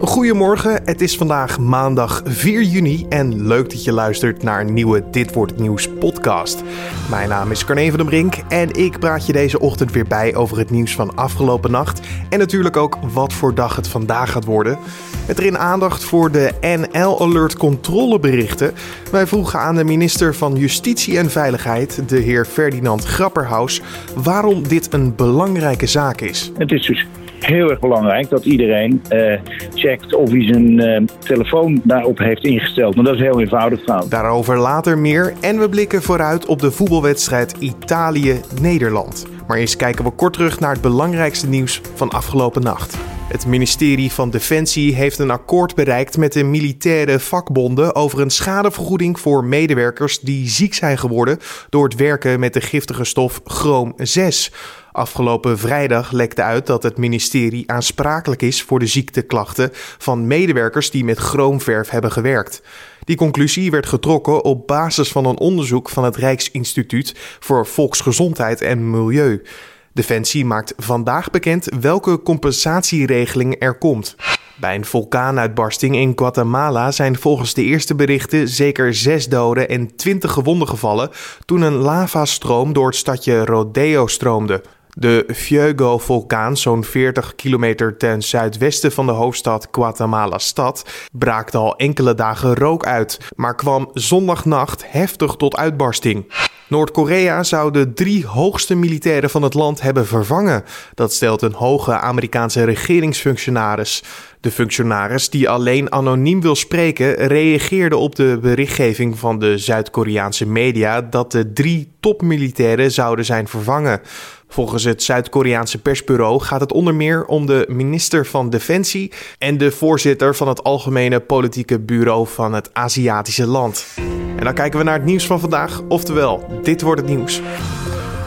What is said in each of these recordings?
Goedemorgen, het is vandaag maandag 4 juni en leuk dat je luistert naar een nieuwe Dit Wordt Het Nieuws podcast. Mijn naam is Carne van den Brink en ik praat je deze ochtend weer bij over het nieuws van afgelopen nacht en natuurlijk ook wat voor dag het vandaag gaat worden. Met erin aandacht voor de NL Alert controleberichten. Wij vroegen aan de minister van Justitie en Veiligheid, de heer Ferdinand Grapperhaus, waarom dit een belangrijke zaak is. Het is dus heel erg belangrijk dat iedereen uh, checkt of hij zijn uh, telefoon daarop heeft ingesteld. Maar dat is heel eenvoudig trouwens. Daarover later meer en we blikken vooruit op de voetbalwedstrijd Italië-Nederland. Maar eerst kijken we kort terug naar het belangrijkste nieuws van afgelopen nacht. Het ministerie van Defensie heeft een akkoord bereikt met de militaire vakbonden over een schadevergoeding voor medewerkers die ziek zijn geworden door het werken met de giftige stof chroom 6. Afgelopen vrijdag lekte uit dat het ministerie aansprakelijk is voor de ziekteklachten van medewerkers die met chroomverf hebben gewerkt. Die conclusie werd getrokken op basis van een onderzoek van het Rijksinstituut voor Volksgezondheid en Milieu. Defensie maakt vandaag bekend welke compensatieregeling er komt. Bij een vulkaanuitbarsting in Guatemala zijn volgens de eerste berichten zeker zes doden en twintig gewonden gevallen toen een lavastroom door het stadje Rodeo stroomde. De Fuego-vulkaan, zo'n 40 kilometer ten zuidwesten van de hoofdstad Guatemala-stad, braakte al enkele dagen rook uit, maar kwam zondagnacht heftig tot uitbarsting. Noord-Korea zou de drie hoogste militairen van het land hebben vervangen. Dat stelt een hoge Amerikaanse regeringsfunctionaris. De functionaris, die alleen anoniem wil spreken, reageerde op de berichtgeving van de Zuid-Koreaanse media dat de drie topmilitairen zouden zijn vervangen. Volgens het Zuid-Koreaanse persbureau gaat het onder meer om de minister van Defensie en de voorzitter van het Algemene Politieke Bureau van het Aziatische land. En dan kijken we naar het nieuws van vandaag, oftewel, dit wordt het nieuws.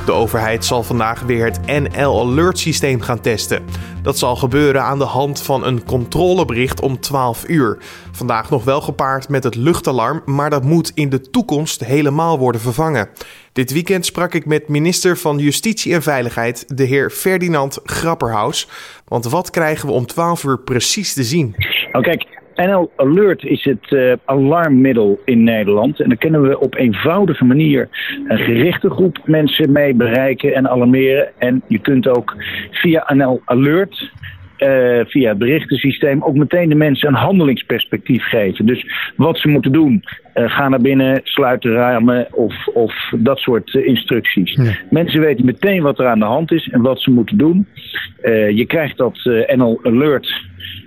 De overheid zal vandaag weer het NL Alert systeem gaan testen. Dat zal gebeuren aan de hand van een controlebericht om 12 uur. Vandaag nog wel gepaard met het luchtalarm, maar dat moet in de toekomst helemaal worden vervangen. Dit weekend sprak ik met minister van Justitie en Veiligheid, de heer Ferdinand Grapperhaus. Want wat krijgen we om 12 uur precies te zien? Kijk, NL Alert is het uh, alarmmiddel in Nederland. En daar kunnen we op eenvoudige manier een gerichte groep mensen mee bereiken en alarmeren. En je kunt ook via NL Alert uh, via het berichtensysteem ook meteen de mensen een handelingsperspectief geven. Dus wat ze moeten doen, uh, ga naar binnen, sluit de ramen of, of dat soort uh, instructies. Ja. Mensen weten meteen wat er aan de hand is en wat ze moeten doen. je krijgt dat NL Alert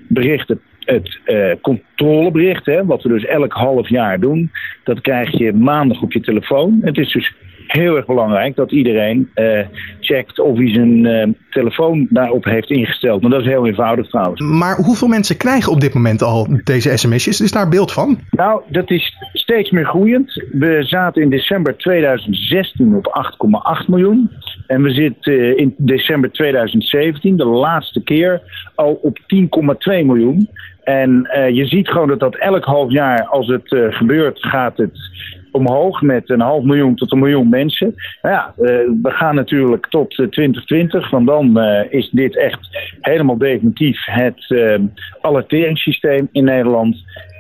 berichten het uh, controlebericht, hè, wat we dus elk half jaar doen, dat krijg je maandag op je telefoon. Het is dus heel erg belangrijk dat iedereen uh, checkt of hij zijn uh, telefoon daarop heeft ingesteld. Maar dat is heel eenvoudig trouwens. Maar hoeveel mensen krijgen op dit moment al deze sms'jes? Is daar beeld van? Nou, dat is steeds meer groeiend. We zaten in december 2016 op 8,8 miljoen. En we zitten in december 2017, de laatste keer, al op 10,2 miljoen. En uh, je ziet gewoon dat dat elk half jaar, als het uh, gebeurt, gaat het omhoog met een half miljoen tot een miljoen mensen. Nou ja, we gaan natuurlijk tot 2020, want dan is dit echt helemaal definitief het alerteringssysteem in Nederland.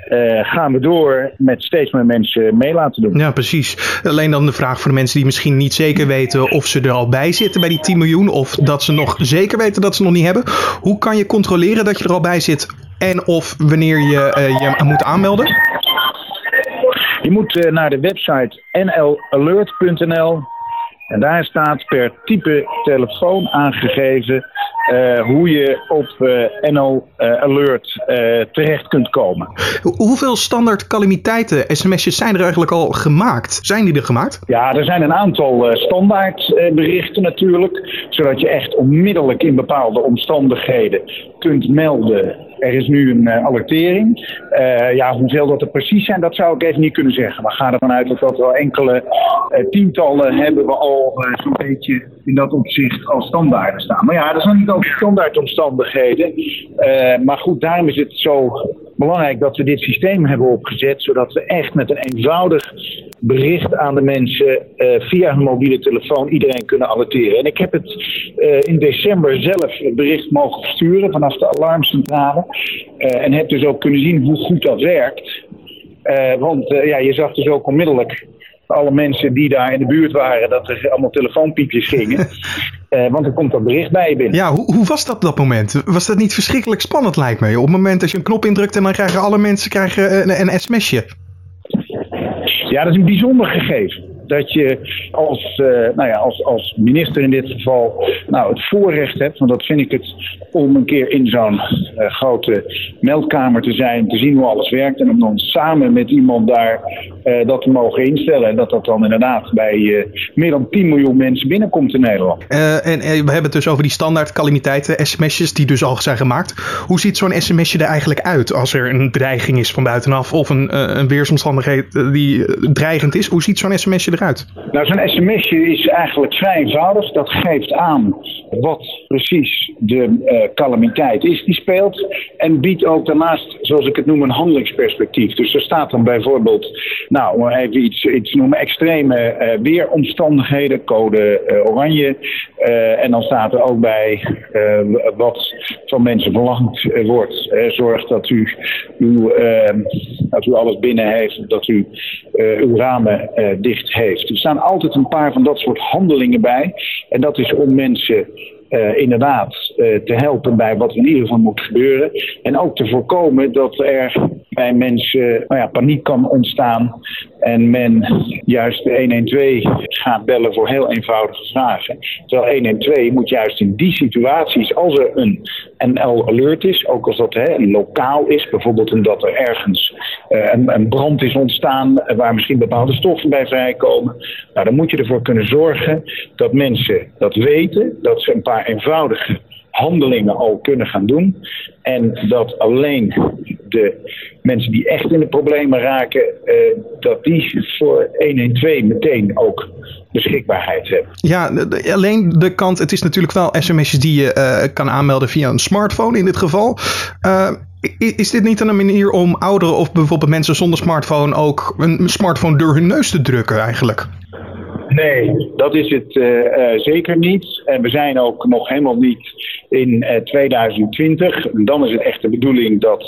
Uh, gaan we door met steeds meer mensen mee laten doen. Ja, precies. Alleen dan de vraag voor de mensen die misschien niet zeker weten of ze er al bij zitten bij die 10 miljoen, of dat ze nog zeker weten dat ze nog niet hebben. Hoe kan je controleren dat je er al bij zit en of wanneer je uh, je moet aanmelden? Je moet uh, naar de website nlalert.nl en daar staat per type telefoon aangegeven uh, hoe je op uh, NL uh, Alert terecht kunt komen. Hoeveel standaard calamiteiten sms'jes zijn er eigenlijk al gemaakt? Zijn die er gemaakt? Ja, er zijn een aantal standaard berichten natuurlijk. Zodat je echt onmiddellijk in bepaalde omstandigheden kunt melden er is nu een uh, alertering. Uh, ja, hoeveel dat er precies zijn, dat zou ik even niet kunnen zeggen. We gaan ervan uit dat dat wel enkele uh, tientallen hebben we al zo'n beetje in dat opzicht als standaarden staan. Maar ja, dat zijn niet ook standaardomstandigheden. maar goed, daarom is het zo belangrijk dat we dit systeem hebben opgezet, zodat we echt met een eenvoudig bericht aan de mensen uh, via hun mobiele telefoon iedereen kunnen alerteren. En ik heb het uh, in december zelf het bericht mogen versturen vanaf de alarmcentrale. Uh, en heb dus ook kunnen zien hoe goed dat werkt. want ja, je zag dus ook onmiddellijk alle mensen die daar in de buurt waren, dat er allemaal telefoonpiepjes gingen. Uh, want er komt dat bericht bij je binnen. Ja, hoe, hoe was dat op dat moment? Was dat niet verschrikkelijk spannend, lijkt me? Op het moment dat je een knop indrukt en dan krijgen alle mensen krijgen een, een sms'je. Ja, dat is een bijzonder gegeven dat je als, uh, nou ja, als, als minister in dit geval nou, het voorrecht hebt, want dat vind ik het, om een keer in zo'n uh, grote meldkamer te zijn, te zien hoe alles werkt en om dan samen met iemand daar uh, dat te mogen instellen. En dat dat dan inderdaad bij meer dan 10 miljoen mensen binnenkomt in Nederland. en we hebben het dus over die standaard calamiteiten, sms'jes die dus al zijn gemaakt. Hoe ziet zo'n sms'je er eigenlijk uit als er een dreiging is van buitenaf of een, een weersomstandigheid die dreigend is? Hoe ziet zo'n sms'je eruit? Nou, zo'n sms'je is eigenlijk vrij eenvoudig. Dat geeft aan wat precies de uh, calamiteit is die speelt. En biedt ook daarnaast, zoals ik het noem, een handelingsperspectief. Dus er staat dan bijvoorbeeld, nou, even iets, iets noemen, extreme uh, weeromstandigheden, code uh, oranje. en dan staat er ook bij wat van mensen verlangd wordt. zorg dat u, uw, dat u alles binnen heeft, dat u uw ramen dicht heeft. Er staan altijd een paar van dat soort handelingen bij. En dat is om mensen uh, inderdaad uh, te helpen bij wat in ieder geval moet gebeuren. En ook te voorkomen dat er bij mensen nou ja, paniek kan ontstaan. En men juist de 112 gaat bellen voor heel eenvoudige vragen. Terwijl 112 moet juist in die situaties, als er een NL-alert is, ook als dat hè, lokaal is, bijvoorbeeld omdat er ergens uh, een, een, brand is ontstaan waar misschien bepaalde stoffen bij vrijkomen, nou, dan moet je ervoor kunnen zorgen dat mensen dat weten, dat ze een paar eenvoudige handelingen al kunnen gaan doen. En dat alleen de mensen die echt in de problemen raken, uh, dat die voor 112 meteen ook beschikbaarheid hebben. Ja, alleen de kant, het is natuurlijk wel sms'jes die je uh, kan aanmelden via een smartphone in dit geval. Uh, is dit niet een manier om ouderen of bijvoorbeeld mensen zonder smartphone ook een smartphone door hun neus te drukken eigenlijk? Nee, dat is het uh, uh, zeker niet. En we zijn ook nog helemaal niet in uh, 2020. En dan is het echt de bedoeling dat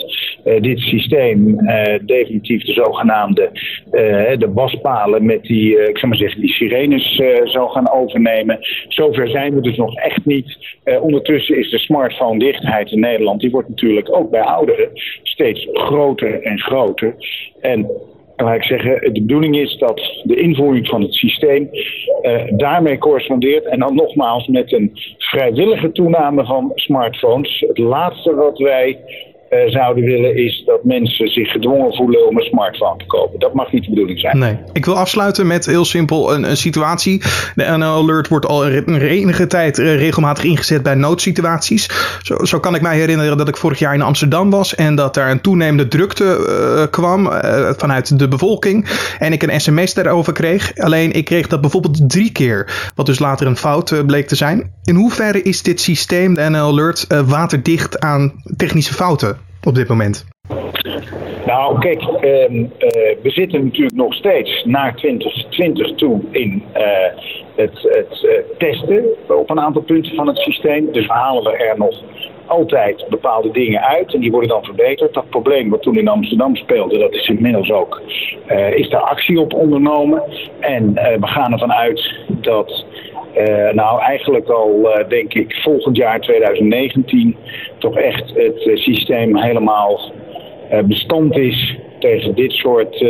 dit systeem definitief de zogenaamde de waspalen met die, ik zou maar zeggen, die sirenes zou gaan overnemen. Zover zijn we dus nog echt niet. ondertussen is de smartphone dichtheid in Nederland, die wordt natuurlijk ook bij ouderen steeds groter en groter. En laat ik zeggen, de bedoeling is dat de invoering van het systeem uh, daarmee correspondeert. En dan nogmaals met een vrijwillige toename van smartphones. Het laatste wat wij uh, zouden willen is dat mensen zich gedwongen voelen om een smartphone te kopen. Dat mag niet de bedoeling zijn. Nee. Ik wil afsluiten met heel simpel een, een situatie. De NL Alert wordt al een enige tijd uh, regelmatig ingezet bij noodsituaties. Zo, zo, kan ik mij herinneren dat ik vorig jaar in Amsterdam was en dat daar een toenemende drukte uh, kwam vanuit de bevolking. En ik een sms daarover kreeg. Alleen ik kreeg dat bijvoorbeeld drie keer, wat dus later een fout bleek te zijn. In hoeverre is dit systeem, de NL Alert, waterdicht aan technische fouten? Op dit moment? Nou, kijk, uh, uh, we zitten natuurlijk nog steeds naar 2020 toe in uh, het, het eh, testen op een aantal punten van het systeem. Dus halen we er nog altijd bepaalde dingen uit en die worden dan verbeterd. Dat probleem wat toen in Amsterdam speelde, dat is inmiddels ook, is daar actie op ondernomen. En we gaan ervan uit dat uh, nou, eigenlijk al uh, denk ik volgend jaar 2019 toch echt het uh, systeem helemaal bestand is tegen dit soort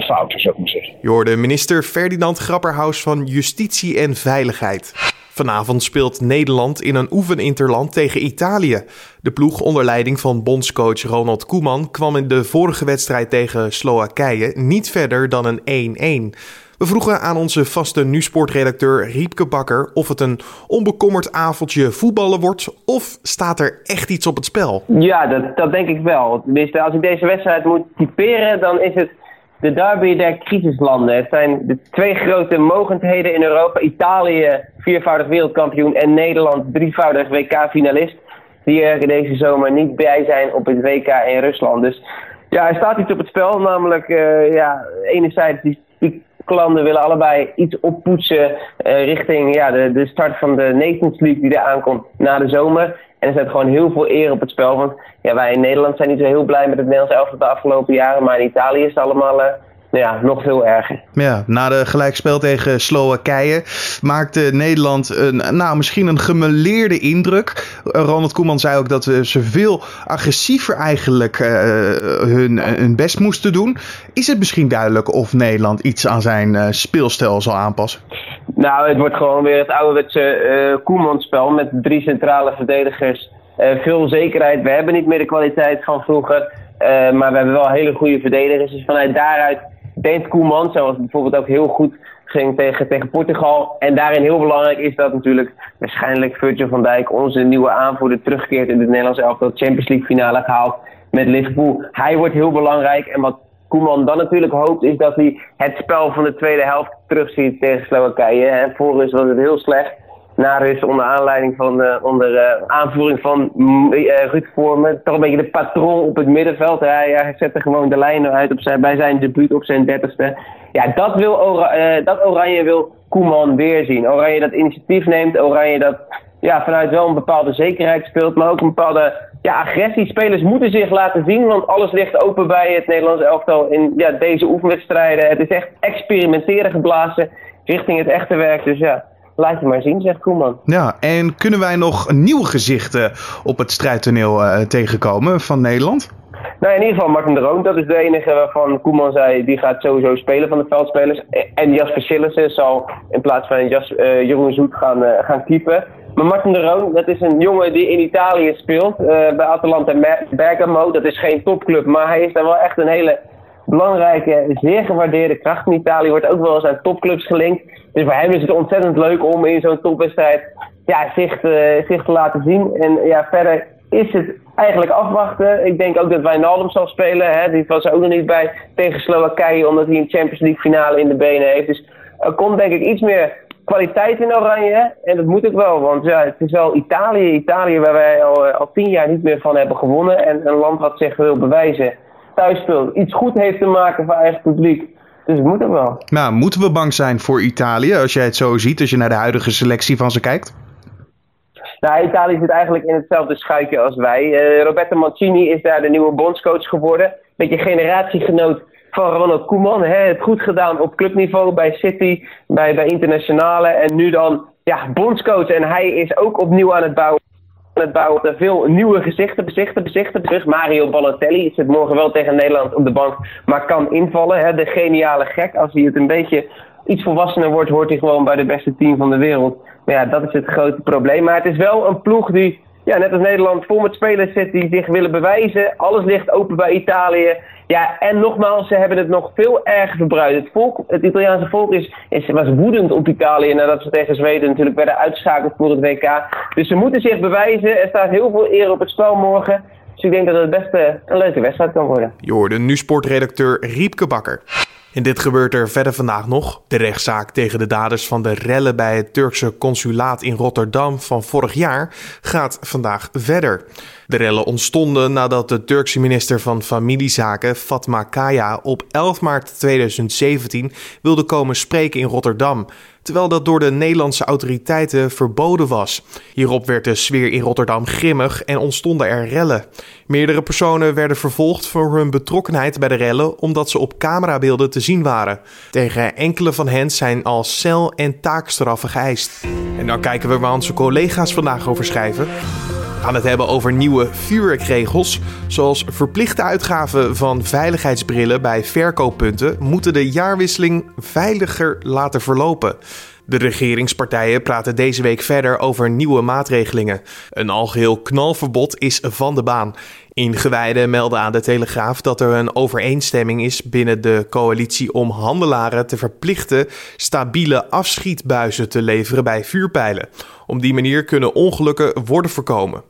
fouten, zou ik maar zeggen. Je hoorde minister Ferdinand Grapperhaus van Justitie en Veiligheid. Vanavond speelt Nederland in een oefeninterland tegen Italië. De ploeg onder leiding van bondscoach Ronald Koeman kwam in de vorige wedstrijd tegen Slowakije niet verder dan een 1-1. We vroegen aan onze vaste nu-sportredacteur Riepke Bakker of het een onbekommerd avondje voetballen wordt of staat er echt iets op het spel? Ja, dat, dat denk ik wel. Tenminste, als ik deze wedstrijd moet typeren, dan is het de derby der crisislanden. Het zijn de twee grote mogendheden in Europa. Italië, viervoudig wereldkampioen en Nederland, drievoudig WK-finalist. die er deze zomer niet bij zijn op het WK in Rusland. Dus ja, er staat iets op het spel. Namelijk, uh, ja, enerzijds die, die landen willen allebei iets oppoetsen uh, richting ja, de, de start van de Nations League die er aankomt na de zomer. En er staat gewoon heel veel eer op het spel. Want ja, wij in Nederland zijn niet zo heel blij met het Nederlands elftal de afgelopen jaren. Maar in Italië is het allemaal uh, ja, nog veel erger. Ja, na de gelijkspel tegen Slowakije maakte Nederland een, nou, misschien een gemeleerde indruk. Ronald Koeman zei ook dat ze veel agressiever eigenlijk uh, hun, hun best moesten doen. Is het misschien duidelijk of Nederland iets aan zijn uh, speelstijl zal aanpassen? Nou, het wordt gewoon weer het ouderwetse uh, Koeman-spel met drie centrale verdedigers. veel zekerheid. We hebben niet meer de kwaliteit van vroeger. maar we hebben wel hele goede verdedigers. Dus vanuit daaruit denkt Koeman, zoals bijvoorbeeld ook heel goed ging tegen, tegen Portugal. En daarin heel belangrijk is dat natuurlijk waarschijnlijk Virgil van Dijk, onze nieuwe aanvoerder, terugkeert in het Nederlands elftal Champions League finale gehaald met Liverpool. Hij wordt heel belangrijk en wat Koeman dan natuurlijk hoopt is dat hij het spel van de tweede helft terugziet tegen Slowakije. En was het heel slecht naar is onder aanleiding van uh, onder uh, aanvoering van uh, Ruud Vormen. Toch een beetje de patroon op het middenveld. Hij, hij zette gewoon de lijnen uit op zijn, bij zijn debuut op zijn dertigste. Ja, dat, wil dat Oranje wil Koeman weer zien. Oranje dat initiatief neemt. Oranje dat ja, vanuit wel een bepaalde zekerheid speelt. Maar ook een bepaalde ja, agressie. Spelers moeten zich laten zien. Want alles ligt open bij het Nederlands elftal in ja, deze oefenwedstrijden. Het is echt experimenteren geblazen richting het echte werk. Dus ja laat je maar zien, zegt Koeman. Ja, en kunnen wij nog nieuwe gezichten op het strijdtoneel uh, tegenkomen van Nederland? Nou, in ieder geval Martin de Roon. Dat is de enige waarvan Koeman zei, die gaat sowieso spelen van de veldspelers. En Jasper Sillissen zal in plaats van Jas, uh, Jeroen Zoet gaan, uh, gaan keepen. Maar Martin de Roon, dat is een jongen die in Italië speelt, bij Atalanta Bergamo. Dat is geen topclub, maar hij is daar wel echt een hele belangrijke, zeer gewaardeerde kracht in Italië. Wordt ook wel eens aan topclubs gelinkt. Dus voor hem is het ontzettend leuk om in zo'n topwedstrijd ja, zich, te, zich te laten zien. En ja, verder is het eigenlijk afwachten. Ik denk ook dat Wijnaldum zal spelen. Hè. Die was er ook nog niet bij tegen Slowakije, omdat hij een Champions League finale in de benen heeft. Dus er komt denk ik iets meer kwaliteit in Oranje. En dat moet ook wel, want ja, het is wel Italië. Italië waar wij al, al tien jaar niet meer van hebben gewonnen. En een land wat zich wil bewijzen thuis speelt. Iets goed heeft te maken voor eigen publiek. Dus het moet ook wel. Nou, moeten we bang zijn voor Italië als jij het zo ziet, als je naar de huidige selectie van ze kijkt? Nou, Italië zit eigenlijk in hetzelfde schuitje als wij. Uh, Roberto Mancini is daar de nieuwe bondscoach geworden. Beetje generatiegenoot van Ronald Koeman. Hè? Het goed gedaan op clubniveau bij City, bij, bij internationale. En nu dan ja, bondscoach. En hij is ook opnieuw aan het bouwen het bouwen veel nieuwe gezichten, bezichten, bezichten. Terug Mario Balotelli zit morgen wel tegen Nederland op de bank, maar kan invallen. Hè? De geniale gek. Als hij het een beetje iets volwassener wordt, hoort hij gewoon bij de beste team van de wereld. Maar ja, dat is het grote probleem. Maar het is wel een ploeg die ja, net als Nederland vol met spelers zit die zich willen bewijzen. Alles ligt open bij Italië. Ja, en nogmaals, ze hebben het nog veel erger verbruikt. Het, volk, het Italiaanse volk is, is, was woedend op Italië nadat ze tegen Zweden natuurlijk werden uitgeschakeld voor het WK. Dus ze moeten zich bewijzen. Er staat heel veel eer op het spel morgen. Dus ik denk dat het best een leuke wedstrijd kan worden. Je hoorde nu sportredacteur Riepke Bakker. En dit gebeurt er verder vandaag nog. De rechtszaak tegen de daders van de rellen bij het Turkse consulaat in Rotterdam van vorig jaar gaat vandaag verder. De rellen ontstonden nadat de Turkse minister van Familiezaken Fatma Kaya op 11 maart 2017 wilde komen spreken in Rotterdam, terwijl dat door de Nederlandse autoriteiten verboden was. Hierop werd de sfeer in Rotterdam grimmig en ontstonden er rellen. Meerdere personen werden vervolgd voor hun betrokkenheid bij de rellen omdat ze op camerabeelden te zien waren. Tegen enkele van hen zijn al cel- en taakstraffen geëist. En dan kijken we waar onze collega's vandaag over schrijven. Gaan het hebben over nieuwe vuurwerkregels. Zoals verplichte uitgaven van veiligheidsbrillen bij verkooppunten moeten de jaarwisseling veiliger laten verlopen. De regeringspartijen praten deze week verder over nieuwe maatregelingen. Een algeheel knalverbod is van de baan. Ingewijden melden aan de Telegraaf dat er een overeenstemming is binnen de coalitie om handelaren te verplichten stabiele afschietbuizen te leveren bij vuurpijlen. Op die manier kunnen ongelukken worden voorkomen.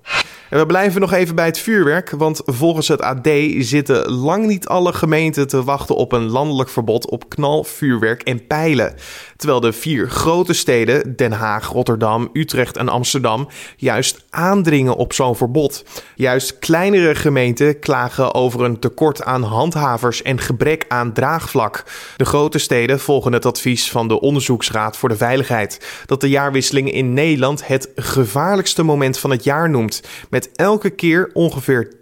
We blijven nog even bij het vuurwerk, want volgens het AD zitten lang niet alle gemeenten te wachten op een landelijk verbod op knalvuurwerk en pijlen. Terwijl de vier grote steden, Den Haag, Rotterdam, Utrecht en Amsterdam, juist aandringen op zo'n verbod. Juist kleinere gemeenten klagen over een tekort aan handhavers en gebrek aan draagvlak. De grote steden volgen het advies van de Onderzoeksraad voor de Veiligheid, dat de jaarwisseling in Nederland het gevaarlijkste moment van het jaar noemt, met elke keer ongeveer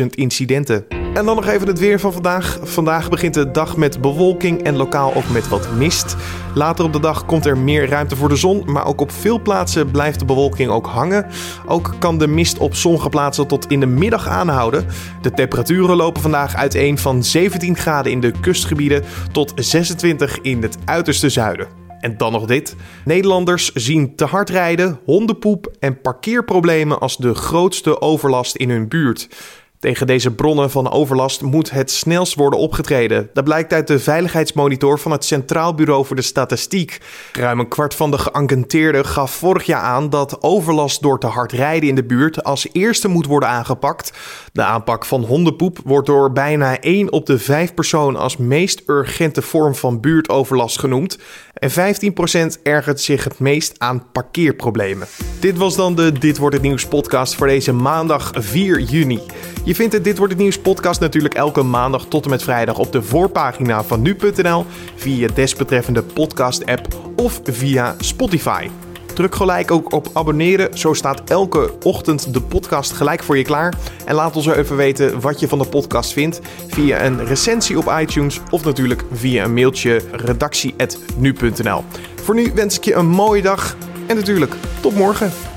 10.000 incidenten. En dan nog even het weer van vandaag. Vandaag begint de dag met bewolking en lokaal ook met wat mist. Later op de dag komt er meer ruimte voor de zon, maar ook op veel plaatsen blijft de bewolking ook hangen. Ook kan de mist op sommige plaatsen tot in de middag aanhouden. De temperaturen lopen vandaag uiteen van 17 graden in de kustgebieden tot 26 in het uiterste zuiden. En dan nog dit. Nederlanders zien te hard rijden, hondenpoep en parkeerproblemen als de grootste overlast in hun buurt. Tegen deze bronnen van overlast moet het snelst worden opgetreden. Dat blijkt uit de veiligheidsmonitor van het Centraal Bureau voor de Statistiek. Ruim een kwart van de geënquêteerden gaf vorig jaar aan dat overlast door te hard rijden in de buurt als eerste moet worden aangepakt. De aanpak van hondenpoep wordt door bijna 1 op de 5 personen als meest urgente vorm van buurtoverlast genoemd. En 15% ergert zich het meest aan parkeerproblemen. Dit was dan de Dit wordt het nieuws podcast voor deze maandag 4 juni. Je vindt de Dit wordt het nieuws podcast natuurlijk elke maandag tot en met vrijdag op de voorpagina van nu.nl, via je desbetreffende podcast app of via Spotify. Druk gelijk ook op abonneren, zo staat elke ochtend de podcast gelijk voor je klaar. En laat ons even weten wat je van de podcast vindt via een recensie op iTunes of natuurlijk via een mailtje redactie.nu.nl. Voor nu wens ik je een mooie dag en natuurlijk tot morgen.